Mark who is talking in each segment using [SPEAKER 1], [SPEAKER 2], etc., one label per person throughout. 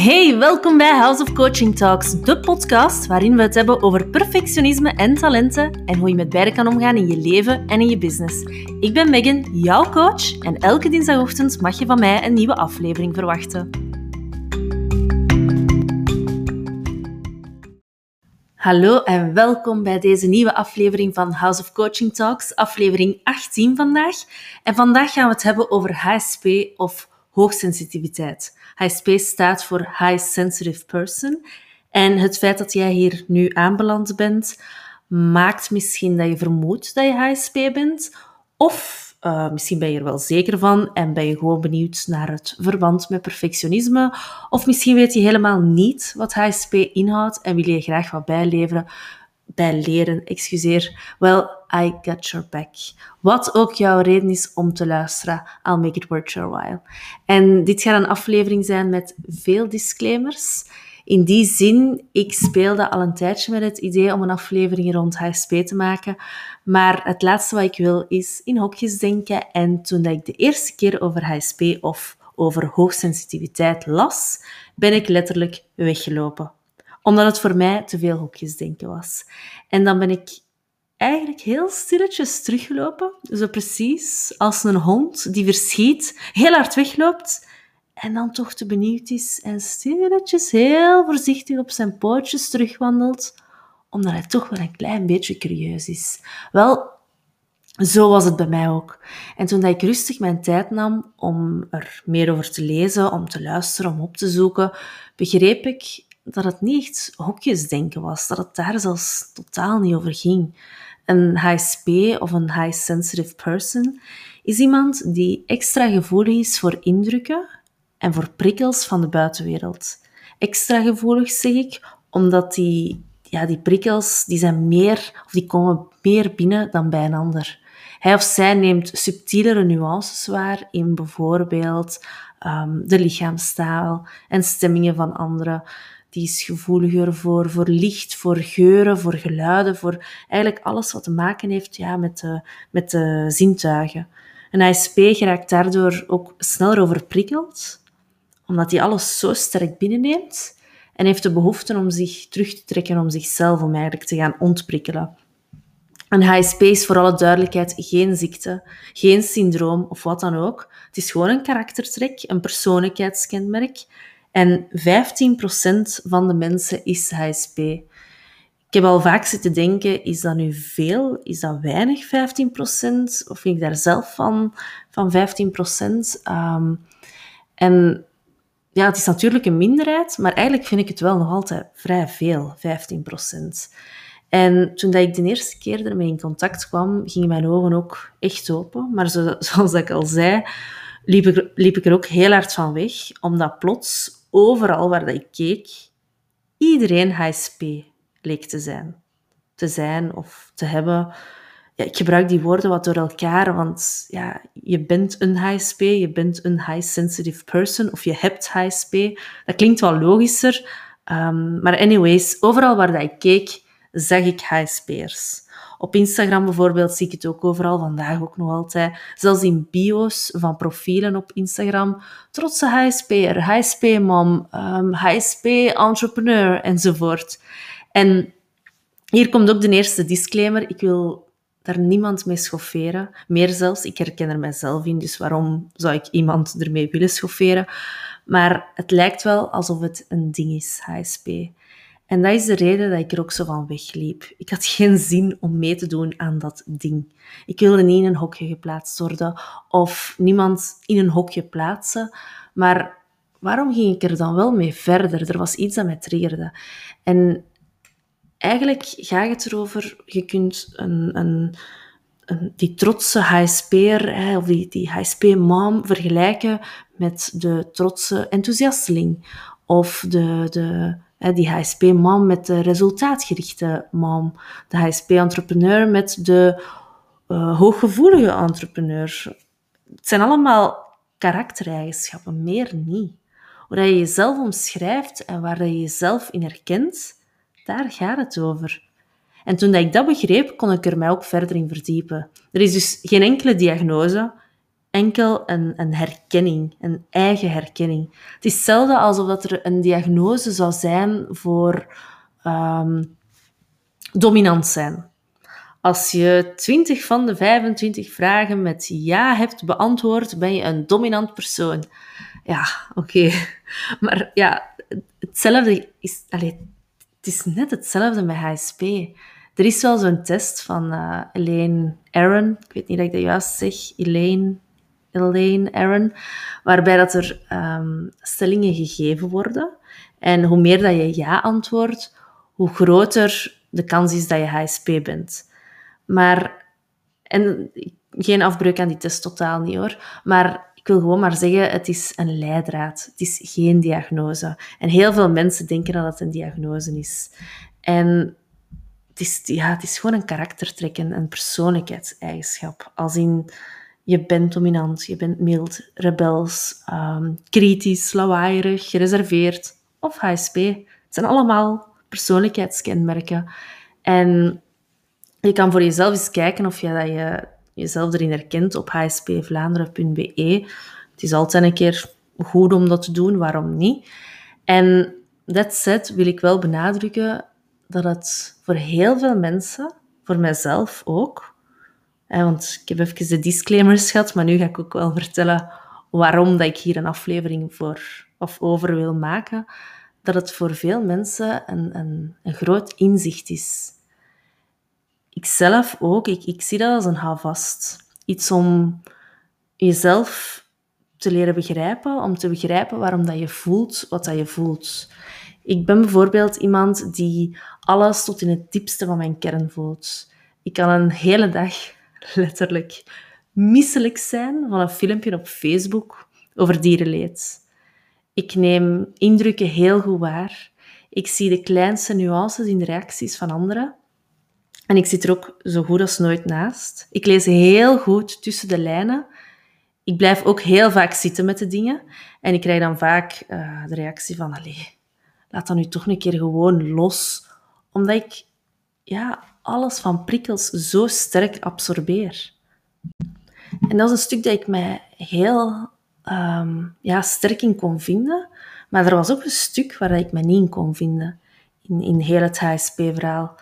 [SPEAKER 1] Hey, welkom bij House of Coaching Talks, de podcast waarin we het hebben over perfectionisme en talenten en hoe je met beide kan omgaan in je leven en in je business. Ik ben Megan, jouw coach, en elke dinsdagochtend mag je van mij een nieuwe aflevering verwachten. Hallo en welkom bij deze nieuwe aflevering van House of Coaching Talks, aflevering 18 vandaag. En vandaag gaan we het hebben over HSP of hoogsensitiviteit. HSP staat voor High Sensitive Person. En het feit dat jij hier nu aanbeland bent, maakt misschien dat je vermoedt dat je HSP bent. Of uh, misschien ben je er wel zeker van en ben je gewoon benieuwd naar het verband met perfectionisme. Of misschien weet je helemaal niet wat HSP inhoudt en wil je graag wat bijleveren, bijleren, excuseer. Well, I got your back. Wat ook jouw reden is om te luisteren, I'll make it worth your while. En dit gaat een aflevering zijn met veel disclaimers. In die zin, ik speelde al een tijdje met het idee om een aflevering rond HSP te maken. Maar het laatste wat ik wil is in hokjes denken. En toen ik de eerste keer over HSP of over hoogsensitiviteit las, ben ik letterlijk weggelopen. Omdat het voor mij te veel hokjes denken was. En dan ben ik eigenlijk heel stilletjes teruggelopen. Zo precies als een hond die verschiet, heel hard wegloopt en dan toch te benieuwd is en stilletjes heel voorzichtig op zijn pootjes terugwandelt, omdat hij toch wel een klein beetje curieus is. Wel, zo was het bij mij ook. En toen ik rustig mijn tijd nam om er meer over te lezen, om te luisteren, om op te zoeken, begreep ik dat het niet echt hokjesdenken was, dat het daar zelfs totaal niet over ging. Een HSP of een high sensitive person is iemand die extra gevoelig is voor indrukken en voor prikkels van de buitenwereld. Extra gevoelig zeg ik, omdat die, ja, die prikkels die zijn meer, of die komen meer binnen dan bij een ander. Hij of zij neemt subtielere nuances waar in bijvoorbeeld um, de lichaamstaal en stemmingen van anderen. Die is gevoeliger voor, voor licht, voor geuren, voor geluiden, voor eigenlijk alles wat te maken heeft ja, met, de, met de zintuigen. Een ASP geraakt daardoor ook sneller overprikkeld omdat hij alles zo sterk binnenneemt en heeft de behoefte om zich terug te trekken om zichzelf, om eigenlijk te gaan ontprikkelen. Een HSP is voor alle duidelijkheid geen ziekte, geen syndroom of wat dan ook. Het is gewoon een karaktertrek, een persoonlijkheidskenmerk. En 15% van de mensen is HSP. Ik heb al vaak zitten denken, is dat nu veel? Is dat weinig, 15%? Of vind ik daar zelf van, van 15%? Um, ehm, en ja, het is natuurlijk een minderheid, maar eigenlijk vind ik het wel nog altijd vrij veel, 15% En toen dat ik de eerste keer ermee in contact kwam, gingen mijn ogen ook echt open. Maar zoals ik al zei, liep ik er ook heel hard van weg, omdat plots overal waar dat ik keek, iedereen HSP leek te zijn. Te zijn of te hebben ja, ik gebruik die woorden wat door elkaar, want ja, je bent een HSP, je bent een high sensitive person of je hebt HSP. Dat klinkt wel logischer. Um, maar anyways, overal waar dat ik keek, zag ik HSP'ers. Op Instagram bijvoorbeeld zie ik het ook overal, vandaag ook nog altijd. Zelfs in bio's van profielen op Instagram. Trotse HSP'er, HSP-mom, um, HSP-entrepreneur enzovoort. En hier komt ook de eerste disclaimer. Ik wil daar niemand mee schofferen. Meer zelfs, ik herken er mijzelf in, dus waarom zou ik iemand ermee willen schofferen? Maar het lijkt wel alsof het een ding is, HSP. En dat is de reden dat ik er ook zo van wegliep. Ik had geen zin om mee te doen aan dat ding. Ik wilde niet in een hokje geplaatst worden of niemand in een hokje plaatsen. Maar waarom ging ik er dan wel mee verder? Er was iets dat mij triggerde. En eigenlijk gaat het erover, je kunt een, een, een die trotse HSP'er, of die, die HSP-mom vergelijken met de trotse enthousiasteling. Of de, de, die HSP-mom met de resultaatgerichte mom. De HSP-entrepreneur met de uh, hooggevoelige entrepreneur. Het zijn allemaal karaktereigenschappen, meer niet. Waar je jezelf omschrijft en waar je jezelf in herkent, daar gaat het over. En toen ik dat begreep, kon ik er mij ook verder in verdiepen. Er is dus geen enkele diagnose, enkel een, een herkenning, een eigen herkenning. Het is hetzelfde alsof dat er een diagnose zou zijn voor ehm, dominant zijn. Als je 20 van de 25 vragen met ja hebt beantwoord, ben je een dominant persoon. Ja, oké. Maar ja, hetzelfde is... Allez, het is net hetzelfde met HSP. Er is wel zo'n test van uh, Elaine Aaron. Ik weet niet dat ik dat juist zeg. Elaine, Elaine Aaron. Waarbij dat er um, stellingen gegeven worden. En hoe meer dat je ja antwoordt, hoe groter de kans is dat je HSP bent. Maar, en geen afbreuk aan die test, totaal niet hoor. Maar ik wil gewoon maar zeggen, het is een leidraad. Het is geen diagnose. En heel veel mensen denken dat het een diagnose is. En het is, ja, het is gewoon een karaktertrek, een persoonlijkheidseigenschap. Als in, je bent dominant, je bent mild, rebels, um, kritisch, lawaaierig, gereserveerd of HSP. Het zijn allemaal persoonlijkheidskenmerken. En je kan voor jezelf eens kijken of je, dat je jezelf erin herkent op hspvlaanderen.be. Het is altijd een keer goed om dat te doen, waarom niet? En dat said wil ik wel benadrukken dat het voor heel veel mensen, voor mijzelf ook, want ik heb even de disclaimers gehad, maar nu ga ik ook wel vertellen waarom dat ik hier een aflevering voor of over wil maken, dat het voor veel mensen een, een, een groot inzicht is ikzelf ook, ik, ik zie dat als een houvast. Iets om jezelf te leren begrijpen, om te begrijpen waarom dat je voelt wat dat je voelt. Ik ben bijvoorbeeld iemand die alles tot in het diepste van mijn kern voelt. Ik kan een hele dag letterlijk misselijk zijn van een filmpje op Facebook over dierenleed. Ik neem indrukken heel goed waar. Ik zie de kleinste nuances in de reacties van anderen. En ik zit er ook zo goed als nooit naast. Ik lees heel goed tussen de lijnen. Ik blijf ook heel vaak zitten met de dingen. En ik krijg dan vaak uh, de reactie van, allee, laat dat nu toch een keer gewoon los. Omdat ik ja, alles van prikkels zo sterk absorbeer. En dat is een stuk dat ik mij heel um, ja, sterk in kon vinden. Maar er was ook een stuk waar ik me niet in kon vinden. In, in heel het HSP-verhaal.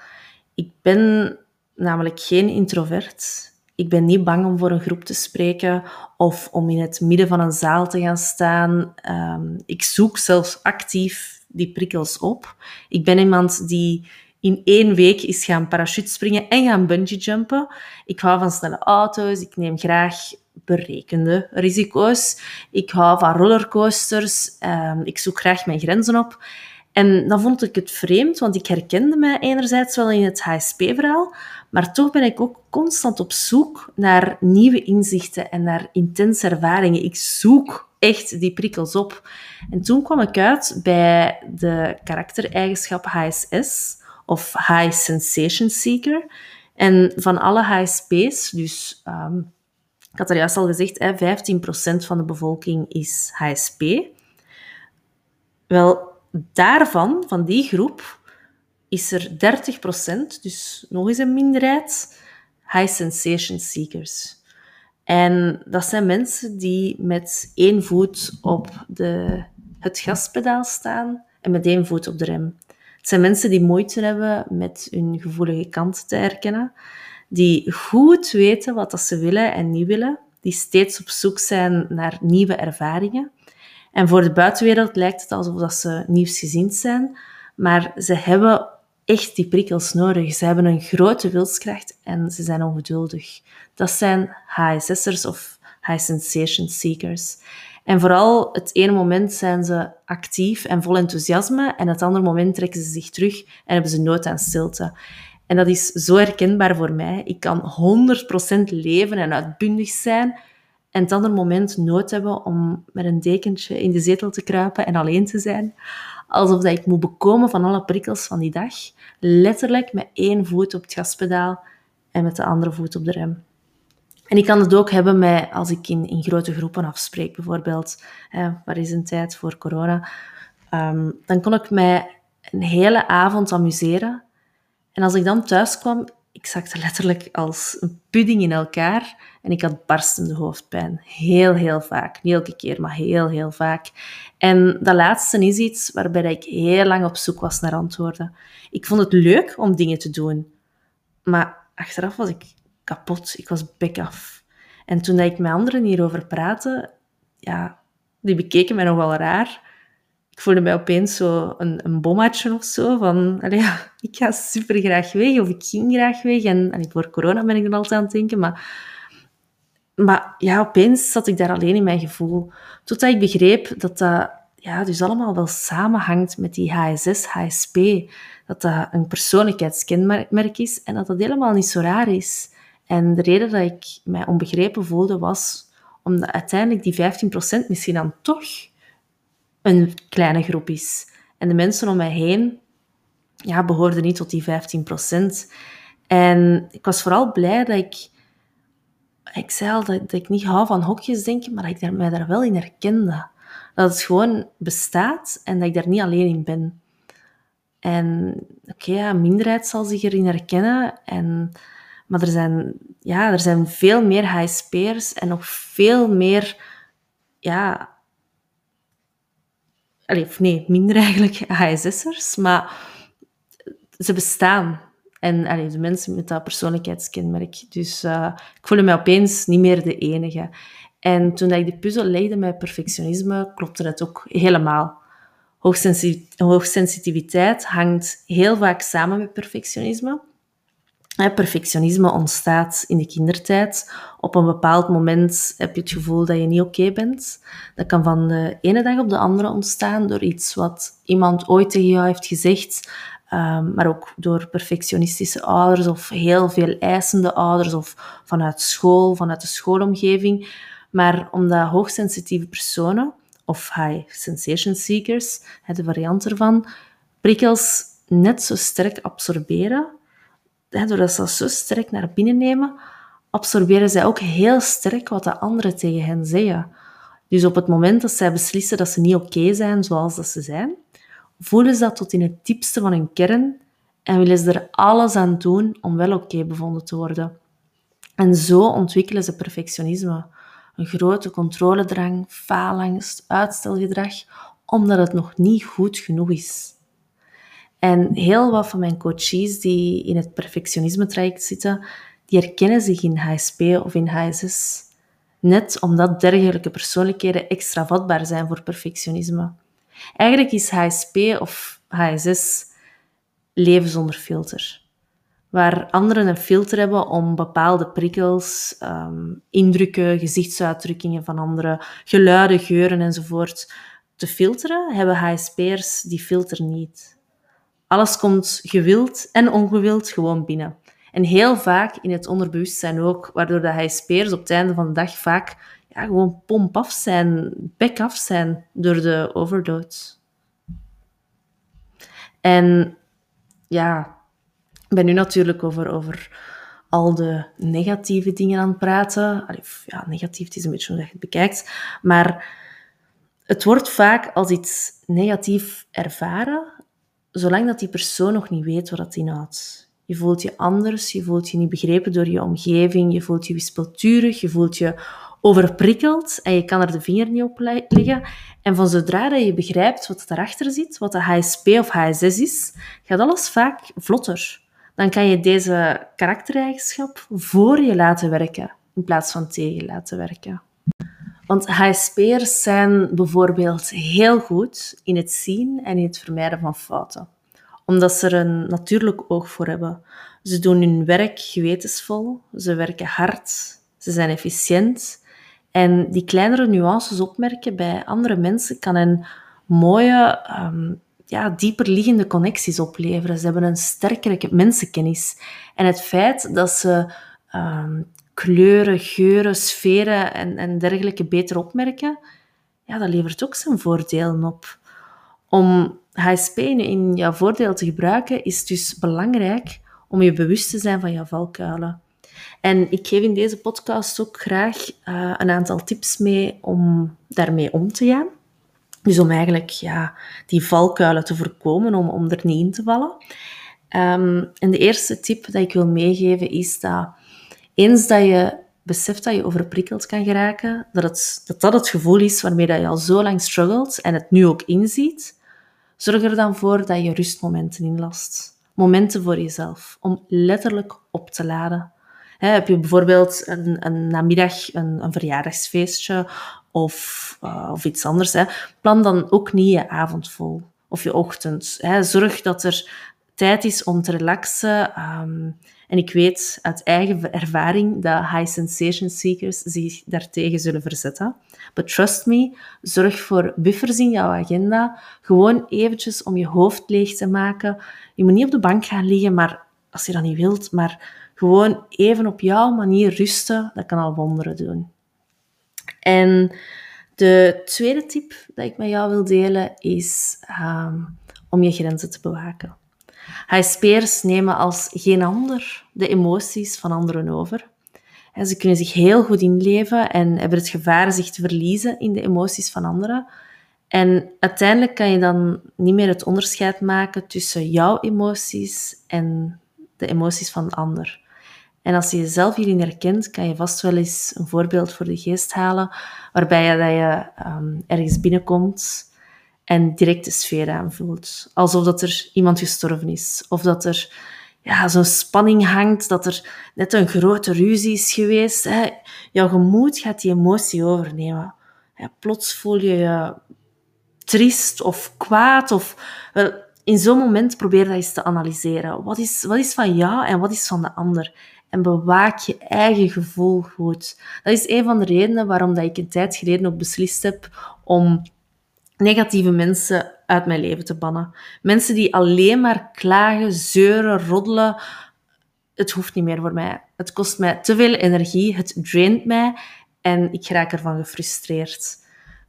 [SPEAKER 1] Ik ben namelijk geen introvert. Ik ben niet bang om voor een groep te spreken of om in het midden van een zaal te gaan staan. Um, ik zoek zelfs actief die prikkels op. Ik ben iemand die in één week is gaan parachutespringen en gaan bungee jumpen. Ik hou van snelle auto's. Ik neem graag berekende risico's. Ik hou van rollercoasters. Um, ik zoek graag mijn grenzen op. En dan vond ik het vreemd, want ik herkende mij enerzijds wel in het HSP-verhaal, maar toch ben ik ook constant op zoek naar nieuwe inzichten en naar intense ervaringen. Ik zoek echt die prikkels op. En toen kwam ik uit bij de karaktereigenschap HSS, of High Sensation Seeker. En van alle HSP's, dus um, ik had er juist al gezegd, hè, 15% van de bevolking is HSP. Wel, daarvan, van die groep, is er 30%, dus nog eens een minderheid, high sensation seekers. En dat zijn mensen die met één voet op de, het gaspedaal staan en met één voet op de rem. Het zijn mensen die moeite hebben met hun gevoelige kant te herkennen, die goed weten wat ze willen en niet willen, die steeds op zoek zijn naar nieuwe ervaringen en voor de buitenwereld lijkt het alsof dat ze nieuwsgezind zijn, maar ze hebben echt die prikkels nodig. Ze hebben een grote wilskracht en ze zijn ongeduldig. Dat zijn HSS'ers of High Sensation Seekers. En vooral het ene moment zijn ze actief en vol enthousiasme en het andere moment trekken ze zich terug en hebben ze nood aan stilte. En dat is zo herkenbaar voor mij. Ik kan 100% leven en uitbundig zijn en het andere moment nood hebben om met een dekentje in de zetel te kruipen en alleen te zijn. Alsof dat ik moet bekomen van alle prikkels van die dag. Letterlijk met één voet op het gaspedaal en met de andere voet op de rem. En ik kan het ook hebben met, als ik in, in grote groepen afspreek, bijvoorbeeld, waar is een tijd voor corona, um, dan kon ik mij een hele avond amuseren. En als ik dan thuis kwam, ik zakte letterlijk als een pudding in elkaar en ik had barstende hoofdpijn. Heel, heel vaak. Niet elke keer, maar heel, heel vaak. En dat laatste is iets waarbij ik heel lang op zoek was naar antwoorden. Ik vond het leuk om dingen te doen, maar achteraf was ik kapot. Ik was bek af. En toen ik met anderen hierover praatte, ja, die bekeken mij nog wel raar ik voelde mij opeens zo een, een bommatje of zo. Van, ja, ik ga super graag weg of ik ging graag weg. En allee, voor corona ben ik er altijd aan het denken. Maar, maar ja, opeens zat ik daar alleen in mijn gevoel. Totdat ik begreep dat dat ja, dus allemaal wel samenhangt met die HSS, HSP. Dat dat een persoonlijkheidskenmerk is en dat dat helemaal niet zo raar is. En de reden dat ik mij onbegrepen voelde was omdat uiteindelijk die 15% misschien dan toch een kleine groep is. En de mensen om mij heen ja, behoorden niet tot die 15%. En ik was vooral blij dat ik... Ik zei al dat, ik niet hou van hokjes denken, maar dat ik mij daar wel in herkende. Dat het gewoon bestaat en dat ik daar niet alleen in ben. En oké, ja, minderheid zal zich erin herkennen. En, maar er zijn, ja, er zijn veel meer HSP'ers en nog veel meer ja, of nee, minder eigenlijk HSS'ers, maar ze bestaan. En de mensen met dat persoonlijkheidskenmerk. Dus uh, ik voelde mij opeens niet meer de enige. En toen ik de puzzel legde met perfectionisme, klopte het ook helemaal. Hoogsensitiviteit hangt heel vaak samen met perfectionisme. Perfectionisme ontstaat in de kindertijd. Op een bepaald moment heb je het gevoel dat je niet oké bent. Dat kan van de ene dag op de andere ontstaan door iets wat iemand ooit tegen jou heeft gezegd, ehm, maar ook door perfectionistische ouders of heel veel eisende ouders of vanuit school, vanuit de schoolomgeving. Maar omdat hoogsensitieve personen of high sensation seekers, de variant ervan, prikkels net zo sterk absorberen doordat ze dat zo sterk naar binnen nemen, absorberen zij ook heel sterk wat de anderen tegen hen zeggen. Dus op het moment dat zij beslissen dat ze niet oké zijn zoals dat ze zijn, voelen ze dat tot in het diepste van hun kern en willen ze er alles aan doen om wel oké bevonden te worden. En zo ontwikkelen ze perfectionisme. Een grote controledrang, faalangst, uitstelgedrag, omdat het nog niet goed genoeg is. En heel wat van mijn coaches die in het perfectionisme-traject zitten, die herkennen zich in HSP of in HSS. Net omdat dergelijke persoonlijkheden extra vatbaar zijn voor perfectionisme. Eigenlijk is HSP of HSS leven zonder filter. Waar anderen een filter hebben om bepaalde prikkels, um, indrukken, gezichtsuitdrukkingen van anderen, geluiden, geuren enzovoort te filteren, hebben HSP'ers die filter niet. Alles komt gewild en ongewild gewoon binnen. En heel vaak in het onderbewustzijn ook, waardoor de HSP'ers op het einde van de dag vaak ja, gewoon pomp af zijn, bek af zijn door de overdose. En ja, ik ben nu natuurlijk over, over al de negatieve dingen aan het praten. ja, negatief is een beetje hoe je het bekijkt. Maar het wordt vaak als iets negatief ervaren zolang dat die persoon nog niet weet wat dat inhoudt. Je voelt je anders, je voelt je niet begrepen door je omgeving, je voelt je wispelturig, je voelt je overprikkeld en je kan er de vinger niet op leggen. En van zodra dat je begrijpt wat daarachter zit, wat de HSP of HSS is, gaat alles vaak vlotter. Dan kan je deze karaktereigenschap voor je laten werken, in plaats van tegen laten werken. Want HSP'ers zijn bijvoorbeeld heel goed in het zien en in het vermijden van fouten. Omdat ze er een natuurlijk oog voor hebben. Ze doen hun werk gewetensvol, ze werken hard, ze zijn efficiënt. En die kleinere nuances opmerken bij andere mensen kan een mooie, um, ja, dieper liggende connecties opleveren. Ze hebben een sterkere mensenkennis. En het feit dat ze um, kleuren, geuren, sferen en, en dergelijke beter opmerken, ja, dat levert ook zijn voordelen op. Om HSP in jouw voordeel te gebruiken, is dus belangrijk om je bewust te zijn van jouw valkuilen. En ik geef in deze podcast ook graag uh, een aantal tips mee om daarmee om te gaan. Dus om eigenlijk ja, die valkuilen te voorkomen, om, om er niet in te vallen. Ehm, en de eerste tip dat ik wil meegeven is dat eens dat je beseft dat je overprikkeld kan geraken, dat, het, dat dat het gevoel is waarmee dat je al zo lang struggelt en het nu ook inziet, zorg er dan voor dat je rustmomenten inlast. Momenten voor jezelf, om letterlijk op te laden. heb je bijvoorbeeld een, een namiddag een, een verjaardagsfeestje of, uh, of iets anders, plan dan ook niet je avond vol of je ochtend. Zorg dat er tijd is om te relaxen. Um, en ik weet uit eigen ervaring dat high sensation seekers zich daartegen zullen verzetten. But trust me, zorg voor buffers in jouw agenda. Gewoon eventjes om je hoofd leeg te maken. Je moet niet op de bank gaan liggen, maar als je dat niet wilt, maar gewoon even op jouw manier rusten, dat kan al wonderen doen. En de tweede tip dat ik met jou wil delen is um, om je grenzen te bewaken. HSP'ers nemen als geen ander de emoties van anderen over. Ze kunnen zich heel goed inleven en hebben het gevaar zich te verliezen in de emoties van anderen. En uiteindelijk kan je dan niet meer het onderscheid maken tussen jouw emoties en de emoties van de ander. En als je jezelf hierin herkent, kan je vast wel eens een voorbeeld voor de geest halen, waarbij je, dat je um, ergens binnenkomt en direct de sfeer aanvoelt. Alsof dat er iemand gestorven is. Of dat er ja, zo'n spanning hangt, dat er net een grote ruzie is geweest. Hè. Jouw gemoed gaat die emotie overnemen. plots voel je je triest of kwaad. Of, wel, in zo'n moment probeer dat eens te analyseren. Wat is, wat is van jou en wat is van de ander? En bewaak je eigen gevoel goed. Dat is een van de redenen waarom dat ik een tijd geleden ook beslist heb om negatieve mensen uit mijn leven te bannen. Mensen die alleen maar klagen, zeuren, roddelen. Het hoeft niet meer voor mij. Het kost mij te veel energie, het draint mij en ik raak ervan gefrustreerd.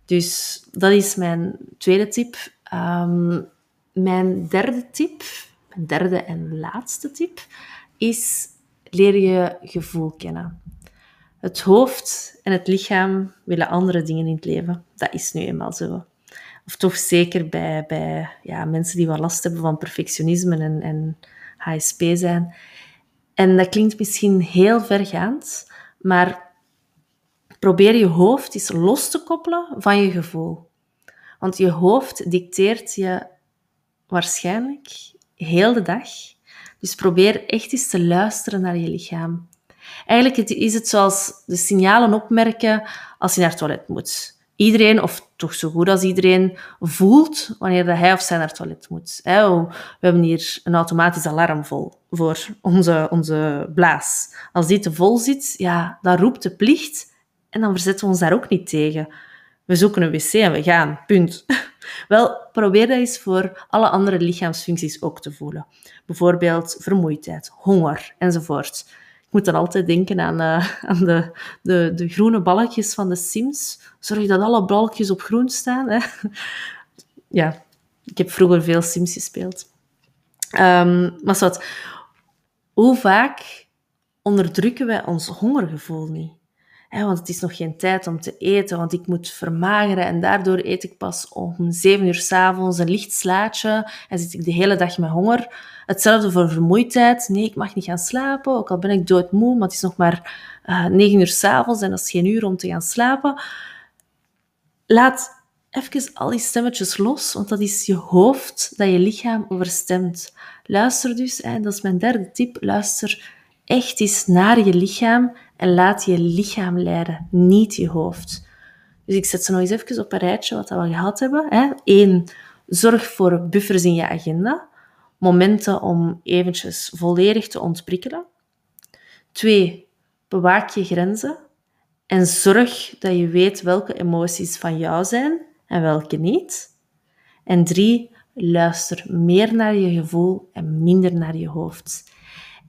[SPEAKER 1] Dus dat is mijn tweede tip. Um, mijn derde tip, mijn derde en laatste tip, is leer je gevoel kennen. Het hoofd en het lichaam willen andere dingen in het leven. Dat is nu eenmaal zo. Of toch zeker bij, bij ja, mensen die wat last hebben van perfectionisme en, en HSP zijn. En dat klinkt misschien heel vergaand, maar probeer je hoofd eens los te koppelen van je gevoel. Want je hoofd dicteert je waarschijnlijk heel de dag. Dus probeer echt eens te luisteren naar je lichaam. Eigenlijk is het zoals de signalen opmerken als je naar het toilet moet iedereen, of toch zo goed als iedereen, voelt wanneer dat hij of zij naar het toilet moet. We hebben hier een automatisch alarm vol voor onze, onze blaas. Als die te vol zit, ja, dan roept de plicht en dan verzetten we ons daar ook niet tegen. We zoeken een wc en we gaan, punt. Wel, probeer dat eens voor alle andere lichaamsfuncties ook te voelen. Bijvoorbeeld vermoeidheid, honger enzovoort. Ik moet dan altijd denken aan, uh, aan de, de, de groene balkjes van de Sims. Zorg dat alle balkjes op groen staan. Hè? Ja, ik heb vroeger veel Sims gespeeld. Um, maar hoe vaak onderdrukken wij ons hongergevoel niet? Want het is nog geen tijd om te eten, want ik moet vermageren en daardoor eet ik pas om zeven uur s'avonds een licht slaatje en zit ik de hele dag met honger. Hetzelfde voor vermoeidheid. Nee, ik mag niet gaan slapen, ook al ben ik doodmoe, maar het is nog maar uh, negen uur s'avonds en dat is geen uur om te gaan slapen. Laat even al die stemmetjes los, want dat is je hoofd dat je lichaam overstemt. Luister dus, en dat is mijn derde tip, luister echt eens naar je lichaam en laat je lichaam leiden, niet je hoofd. Dus ik zet ze nog eens even op een rijtje wat we gehad hebben. Eén, zorg voor buffers in je agenda. Momenten om eventjes volledig te ontprikkelen. Twee, bewaak je grenzen. En zorg dat je weet welke emoties van jou zijn en welke niet. En drie, luister meer naar je gevoel en minder naar je hoofd.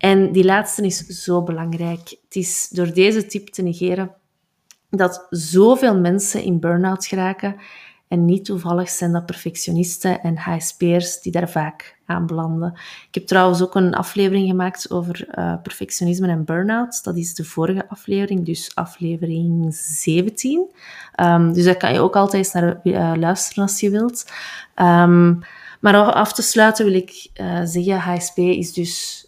[SPEAKER 1] En die laatste is zo belangrijk. Het is door deze tip te negeren dat zoveel mensen in burn-out geraken. En niet toevallig zijn dat perfectionisten en HSP'ers die daar vaak aan belanden. Ik heb trouwens ook een aflevering gemaakt over uh, perfectionisme en burn-out. Dat is de vorige aflevering, dus aflevering 17. Um, ehm, dus daar kan je ook altijd naar uh, luisteren als je wilt. Um, Maar af te sluiten wil ik uh, zeggen, HSP is dus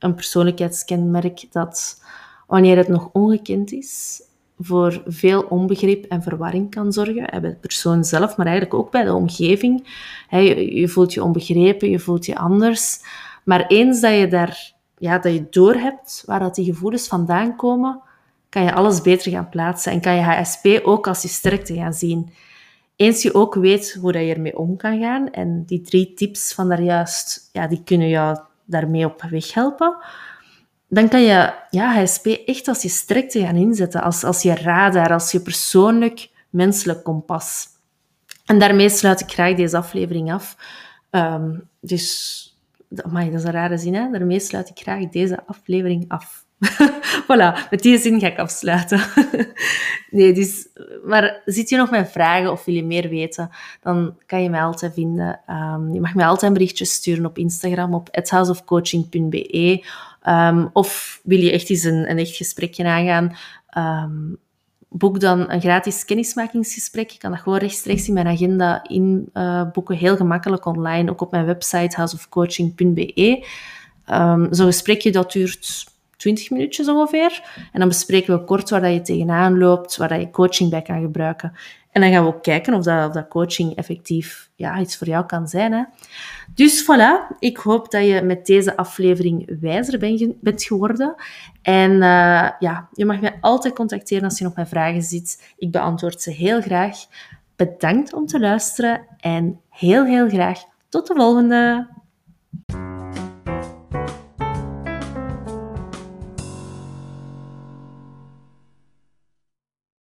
[SPEAKER 1] een persoonlijkheidskenmerk dat, wanneer het nog ongekend is, voor veel onbegrip en verwarring kan zorgen. Bij de persoon zelf, maar eigenlijk ook bij de omgeving. Je voelt je onbegrepen, je voelt je anders. Maar eens dat je, daar, ja, dat je doorhebt waar dat die gevoelens vandaan komen, kan je alles beter gaan plaatsen. En kan je HSP ook als je sterkte gaan zien. Eens je ook weet hoe dat je ermee om kan gaan, en die drie tips van daar juist, ja, die kunnen jou daarmee op weg helpen, dan kan je ja, HSP echt als je sterkte gaan inzetten, als, als je radar, als je persoonlijk menselijk kompas. En daarmee sluit ik graag deze aflevering af. Um, dus, amai, dat is een rare zin, hè? Daarmee sluit ik graag deze aflevering af. voilà, met die zin ga ik afsluiten. nee, dus, maar zit je nog met vragen of wil je meer weten, dan kan je mij altijd vinden. Um, je mag mij altijd een berichtje sturen op Instagram op houseofcoaching.be um, of wil je echt eens een, een echt gesprekje aangaan, um, boek dan een gratis kennismakingsgesprek. Je kan dat gewoon rechtstreeks in mijn agenda inboeken, uh, heel gemakkelijk online, ook op mijn website houseofcoaching.be. Zo'n gesprekje dat duurt 20 minuutjes ongeveer. En dan bespreken we kort waar dat je tegenaan loopt, waar dat je coaching bij kan gebruiken. En dan gaan we ook kijken of dat, of dat coaching effectief ja, iets voor jou kan zijn. Hè. Dus voilà, ik hoop dat je met deze aflevering wijzer bent geworden. En uh, ja, je mag mij altijd contacteren als je nog met vragen zit. Ik beantwoord ze heel graag. Bedankt om te luisteren en heel, heel graag tot de volgende.